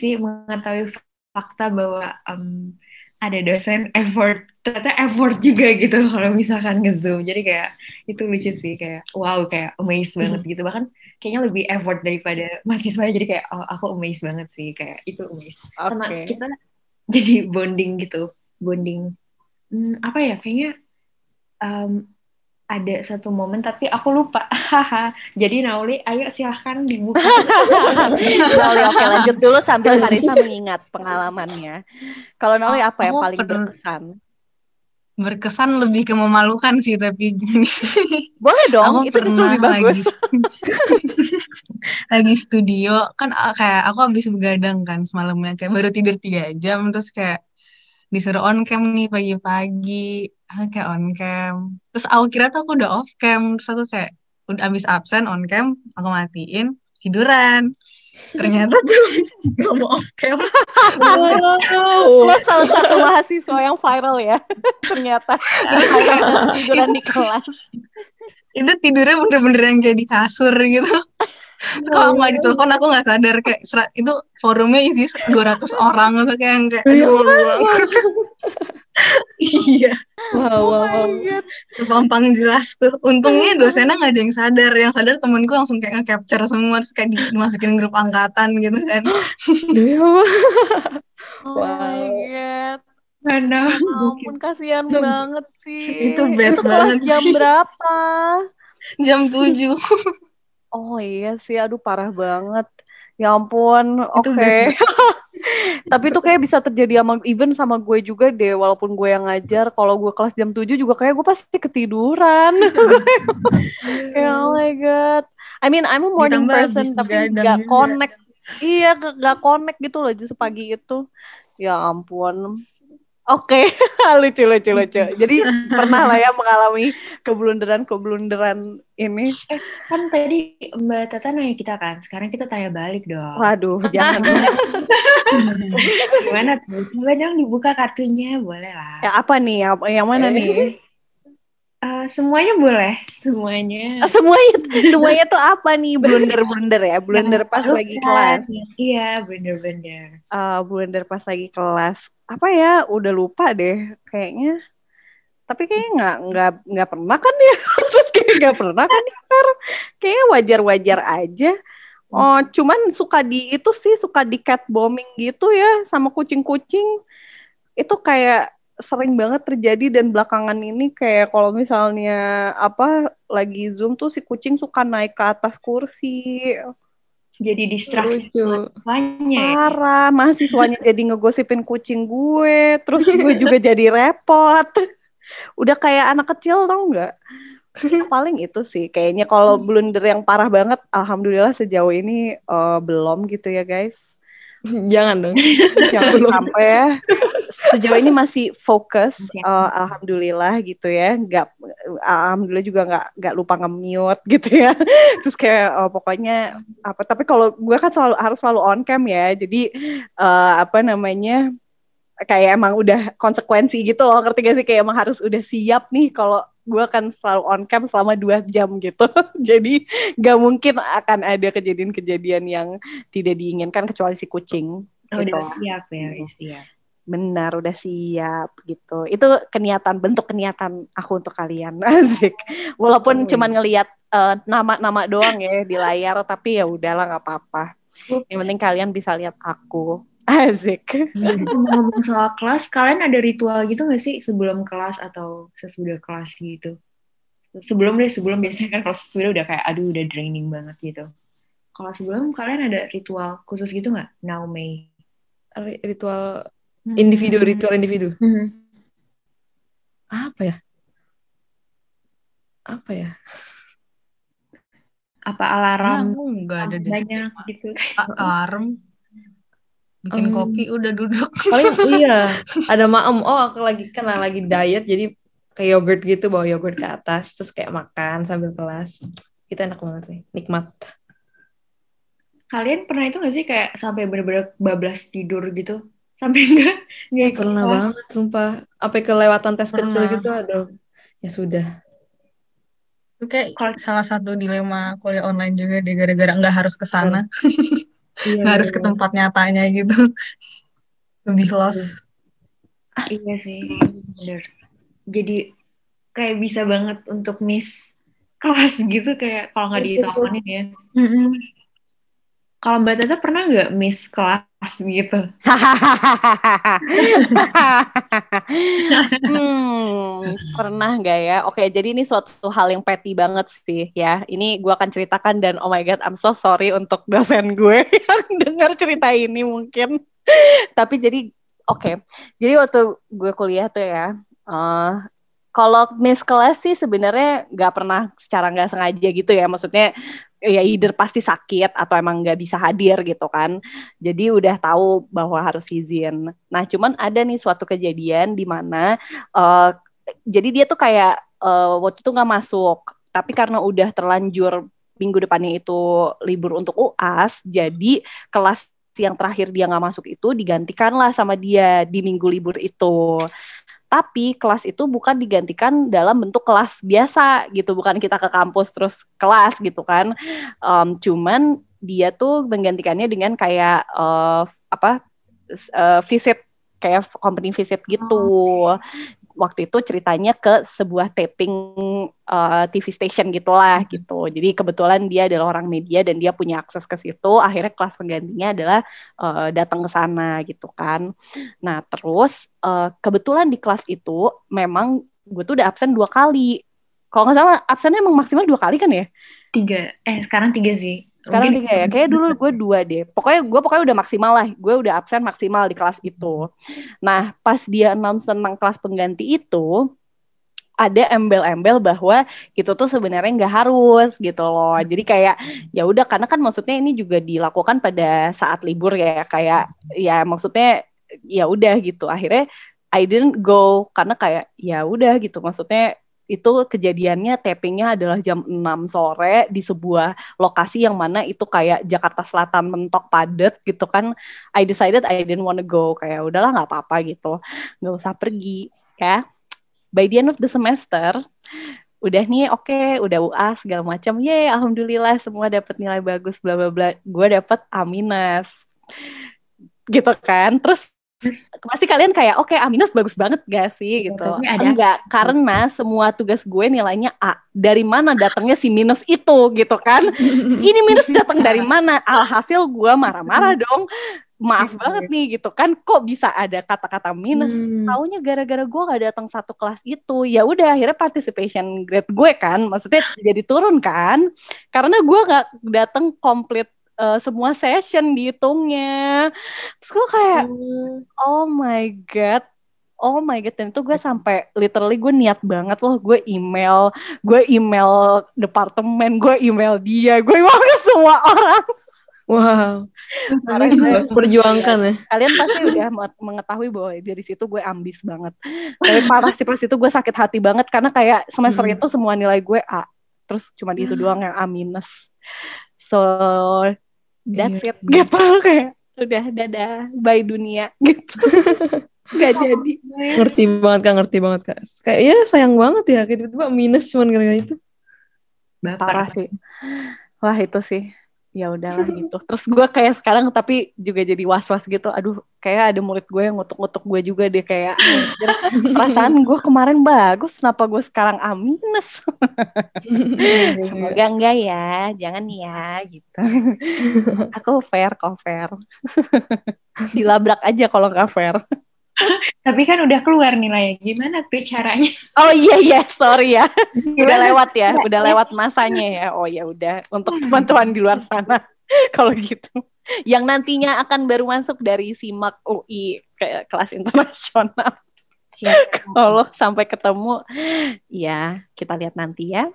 sih mengetahui fakta bahwa em, ada dosen effort ternyata effort juga gitu kalau misalkan nge-zoom jadi kayak itu lucu sih kayak wow kayak amazed banget gitu bahkan kayaknya lebih effort daripada mahasiswa jadi kayak oh, aku amazed banget sih kayak itu amazed sama Oke. kita [laughs] jadi bonding gitu bonding Hmm, apa ya kayaknya em, ada satu momen tapi aku lupa [laughs] haha jadi Nauli ayo silahkan dibuka [laughs] Nauli, oke lanjut dulu sambil Karisa mengingat pengalamannya. Kalau Nauli apa yang paling berkesan? Berkesan lebih ke memalukan sih tapi Boleh dong, aku itu justru pernah lebih bagus. lagi lagi studio kan ah, kayak aku habis begadang kan semalamnya kayak baru tidur tiga jam terus kayak disuruh on cam nih pagi-pagi. Aku kayak on cam. Terus aku kira tuh aku udah off cam terus aku kayak udah habis absen on cam aku matiin tiduran. Ternyata [laughs] gak mau off cam. Lo salah satu mahasiswa yang viral ya, [laughs] ternyata. Akhirnya tiduran di kelas. [laughs] itu tidurnya bener-bener yang kayak di kasur gitu. Terus kalau nggak ditelepon aku nggak sadar kayak itu forumnya isi 200 orang atau kayak yang kayak aduh [laughs] iya. Wow wow wow. Gampang jelas tuh. Untungnya dosennya nggak ada yang sadar. Yang sadar temenku langsung kayak nge-capture semua terus kayak dimasukin grup angkatan gitu kan. [gasps] [laughs] Oh Wow. my god. mana Ya ampun, kasihan banget sih. Itu bad banget jam berapa? jam 7 [laughs] Oh iya sih, aduh parah banget. Ya ampun, oke. [laughs] Tapi itu kayak bisa terjadi sama even sama gue juga deh, walaupun gue yang ngajar, kalau gue kelas jam 7 juga kayak gue pasti ketiduran. [laughs] ya oh my god. I mean, I'm a morning Ditambah person tapi begadang gak juga. connect. Iya, gak, connect gitu loh sepagi itu. Ya ampun. Oke, [laughs] lucu lucu lucu. Jadi [laughs] pernah lah ya mengalami keblunderan-keblunderan ini. kan tadi Mbak Tata nanya kita kan sekarang kita tanya balik dong Waduh, [laughs] jangan. gimana tuh coba dong dibuka kartunya boleh lah Ya apa nih? Apa- Yang mana nih? Eh, semuanya boleh semuanya Ah, Semuanya, semuanya tuh apa nih? Blunder-blunder ya, blunder pas lagi kelas. iya bener-bener Ah, blunder pas lagi kelas. Apa ya? Udah lupa deh, kayaknya. Tapi kayaknya nggak nggak nggak pernah kan ya? [laughs] Terus kayak nggak pernah kan ya? Kayaknya wajar-wajar aja. Oh, cuman suka di itu sih suka di cat bombing gitu ya sama kucing-kucing. Itu kayak sering banget terjadi dan belakangan ini kayak kalau misalnya apa lagi zoom tuh si kucing suka naik ke atas kursi Jadi distraksi mahasiswanya ya. parah mahasiswanya jadi ngegosipin kucing gue terus gue juga [laughs] jadi repot. Udah kayak anak kecil tau nggak? [laughs] Paling itu sih kayaknya kalau blunder yang parah banget alhamdulillah sejauh ini eh, belum gitu ya guys. Jangan dong. [laughs] jangan sampai ya sejauh ini masih fokus Oke. eh, alhamdulillah gitu ya nggak alhamdulillah juga nggak nggak lupa nge-mute gitu ya [laughs] terus kayak eh, pokoknya apa tapi kalau gue kan selalu harus selalu on cam ya jadi eh, apa namanya kayak emang udah konsekuensi gitu loh ngerti gak sih kayak emang harus udah siap nih kalau gue akan selalu on cam selama dua jam gitu [laughs] jadi nggak mungkin akan ada kejadian-kejadian yang tidak diinginkan kecuali si kucing Oh, gitu. udah siap ya, udah siap. Benar, udah siap gitu. Itu keniatan, bentuk keniatan aku untuk kalian. [laughs] Asik. Walaupun Oh, cuman ngelihat eh, nama-nama doang ya di layar, tapi ya udahlah nggak apa-apa. Yang penting kalian bisa lihat aku. [laughs] Asik. Ngomong soal kelas, kalian ada ritual gitu nggak sih sebelum kelas atau sesudah kelas gitu? Sebelum deh, sebelum [laughs] biasanya kan kalau sesudah udah kayak aduh udah draining banget gitu. Kalau sebelum kalian ada ritual khusus gitu nggak? Now May. Ri- Ritual individu, ritual individu. Apa ya? Apa ya? Apa Ya, alarm aku nggak ada deh. banyak gitu? Alarm, bikin Em, kopi, udah duduk. Paling [laughs] iya, ada maem. Oh, aku lagi kan lagi diet jadi kayak yogurt gitu bawa yogurt ke atas terus kayak makan sambil kelas. Itu enak banget nih, nikmat. Kalian pernah itu nggak sih kayak sampai bener-bener bablas tidur gitu? Sampai nggak nggak ikut Pernah kelas? banget, sumpah. Apa kelewatan tes kecil Pernah. gitu, aduh. Ya sudah. Itu kayak Kalau- salah satu dilema kuliah online juga deh, gara-gara nggak harus ke sana, [laughs] Iya, nggak harus ke bener. tempat nyatanya gitu. [laughs] Lebih lost. Iya sih, bener. Jadi kayak bisa banget untuk miss kelas gitu kayak kalau nggak diteleponin ya. Kalau Mbak Tata pernah nggak miss kelas gitu? [laughs] hmm, pernah nggak ya? Oke, jadi ini suatu hal yang petty banget sih ya. Ini gue akan ceritakan dan oh my god, I'm so sorry untuk dosen gue [laughs] yang dengar cerita ini mungkin. Tapi jadi oke, jadi waktu gue kuliah tuh ya, eh, kalau miss kelas sih sebenarnya nggak pernah secara nggak sengaja gitu ya. Maksudnya ya either pasti sakit atau emang nggak bisa hadir gitu kan. Jadi udah tahu bahwa harus izin. Nah, cuman ada nih suatu kejadian di mana eh, jadi dia tuh kayak eh, waktu itu nggak masuk, tapi karena udah terlanjur minggu depannya itu libur untuk UAS, jadi kelas yang terakhir dia nggak masuk itu digantikanlah sama dia di minggu libur itu. Tapi kelas itu bukan digantikan dalam bentuk kelas biasa gitu, bukan kita ke kampus terus kelas gitu kan. Em, cuman dia tuh menggantikannya dengan kayak eh, apa eh, visit kayak company visit gitu. Waktu itu ceritanya ke sebuah taping eh, TV station gitulah gitu. Jadi kebetulan dia adalah orang media dan dia punya akses ke situ. Akhirnya kelas penggantinya adalah eh, datang ke sana gitu kan. Nah terus eh, kebetulan di kelas itu memang gue tuh udah absen dua kali. Kalau nggak salah absennya emang maksimal dua kali kan ya? Tiga, eh sekarang tiga sih. Sekarang Mungkin- tiga ya. Kayak dulu [laughs] gue dua deh. Pokoknya gue pokoknya udah maksimal lah. Gue udah absen maksimal di kelas itu. Nah, pas dia announce tentang kelas pengganti itu, ada embel-embel bahwa itu tuh sebenarnya nggak harus gitu loh. Jadi kayak ya udah karena kan maksudnya ini juga dilakukan pada saat libur ya. Kayak ya maksudnya ya udah gitu. Akhirnya I didn't go karena kayak ya udah gitu. Maksudnya itu kejadiannya tappingnya adalah jam 6 sore di sebuah lokasi yang mana itu kayak Jakarta Selatan mentok padat gitu kan. I decided I didn't wanna go. Kayak udahlah nggak apa-apa gitu. Nggak usah pergi ya. By the end of the semester udah nih oke udah UAS segala macam. Ye alhamdulillah semua dapat nilai bagus bla bla bla. Gue dapat aminas gitu kan. Terus pasti kalian kayak oke aminas bagus banget gak sih? Gitu. tapi ada- enggak karena semua tugas gue nilainya A. Dari mana datangnya si minus itu gitu kan? [laughs] Ini minus datang dari mana? Alhasil gue marah-marah [laughs] dong. Maaf banget nih gitu kan? Kok bisa ada kata-kata minus? Hmm. taunya gara-gara gue gak datang satu kelas itu. Ya udah akhirnya participation grade gue kan maksudnya jadi turun kan? Karena gue gak datang komplit eh, semua session dihitungnya terus gue kayak oh my god Oh my god, dan itu gue sampai literally gue niat banget loh, gue email, gue email departemen, gue email dia, gue email ke semua orang. Wow. Karena Perjuangkan ya. kalian pasti udah me- mengetahui bahwa dari situ gue ambis banget. Tapi parah sih pas itu gue sakit hati banget karena kayak semester Hmm. itu semua nilai gue A, terus cuma di itu doang yang A minus. So that's Iya it sih. gitu kayak udah dadah bye dunia gitu. [laughs] Gak jadi. Ngerti banget kak, ngerti banget kak. Kayak ya sayang banget ya, kayak tiba-tiba minus cuman gara-gara itu. Baper. Parah sih. Wah itu sih. Ya udahlah gitu. Terus gue kayak sekarang tapi juga jadi was-was gitu. Aduh, kayak ada murid gue yang ngutuk-ngutuk gue juga deh kayak "Anjir, perasaan gue kemarin bagus, kenapa gue sekarang A minus? [laughs] Semoga enggak ya, jangan ya gitu. [laughs] Aku fair kok fair. Dilabrak aja kalau nggak fair. [laughs] Tapi kan udah keluar nilainya. Gimana tuh caranya? Oh iya iya, sorry ya. udah Gimana? lewat ya, udah lewat masanya ya. Oh ya udah, untuk teman-teman di luar sana [laughs] kalau gitu. Yang nantinya akan baru masuk dari SIMAK UI ke kelas internasional. [laughs] Kalau sampai ketemu, ya kita lihat nanti ya.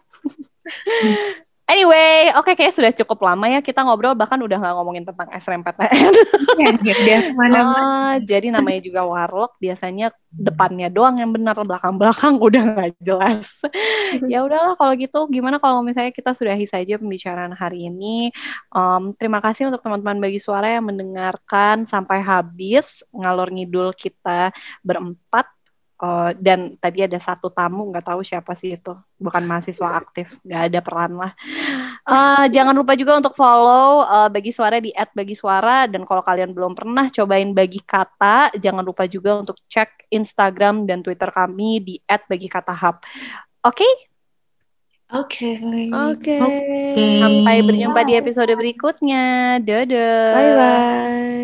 Anyway, oke kayak sudah cukup lama ya kita ngobrol bahkan udah nggak ngomongin tentang SNMPTN. Ya, ke mana-mana. Ah, jadi namanya juga warlock biasanya depannya doang yang benar belakang-belakang udah nggak jelas. [laughs] ya udahlah kalau gitu gimana kalau misalnya kita sudahi saja pembicaraan hari ini. Em, terima kasih untuk teman-teman bagi suara yang mendengarkan sampai habis ngalor ngidul kita berempat. Eh, dan tadi ada satu tamu nggak tahu siapa sih itu bukan mahasiswa aktif nggak ada peran lah Eh, jangan lupa juga untuk follow eh, bagi suara di @bagi_suara dan kalau kalian belum pernah cobain bagi kata, jangan lupa juga untuk cek Instagram dan Twitter kami di @bagi_kata_hub. Oke, Oke. Oke. Oke. sampai berjumpa di episode berikutnya. Dadah. Bye bye.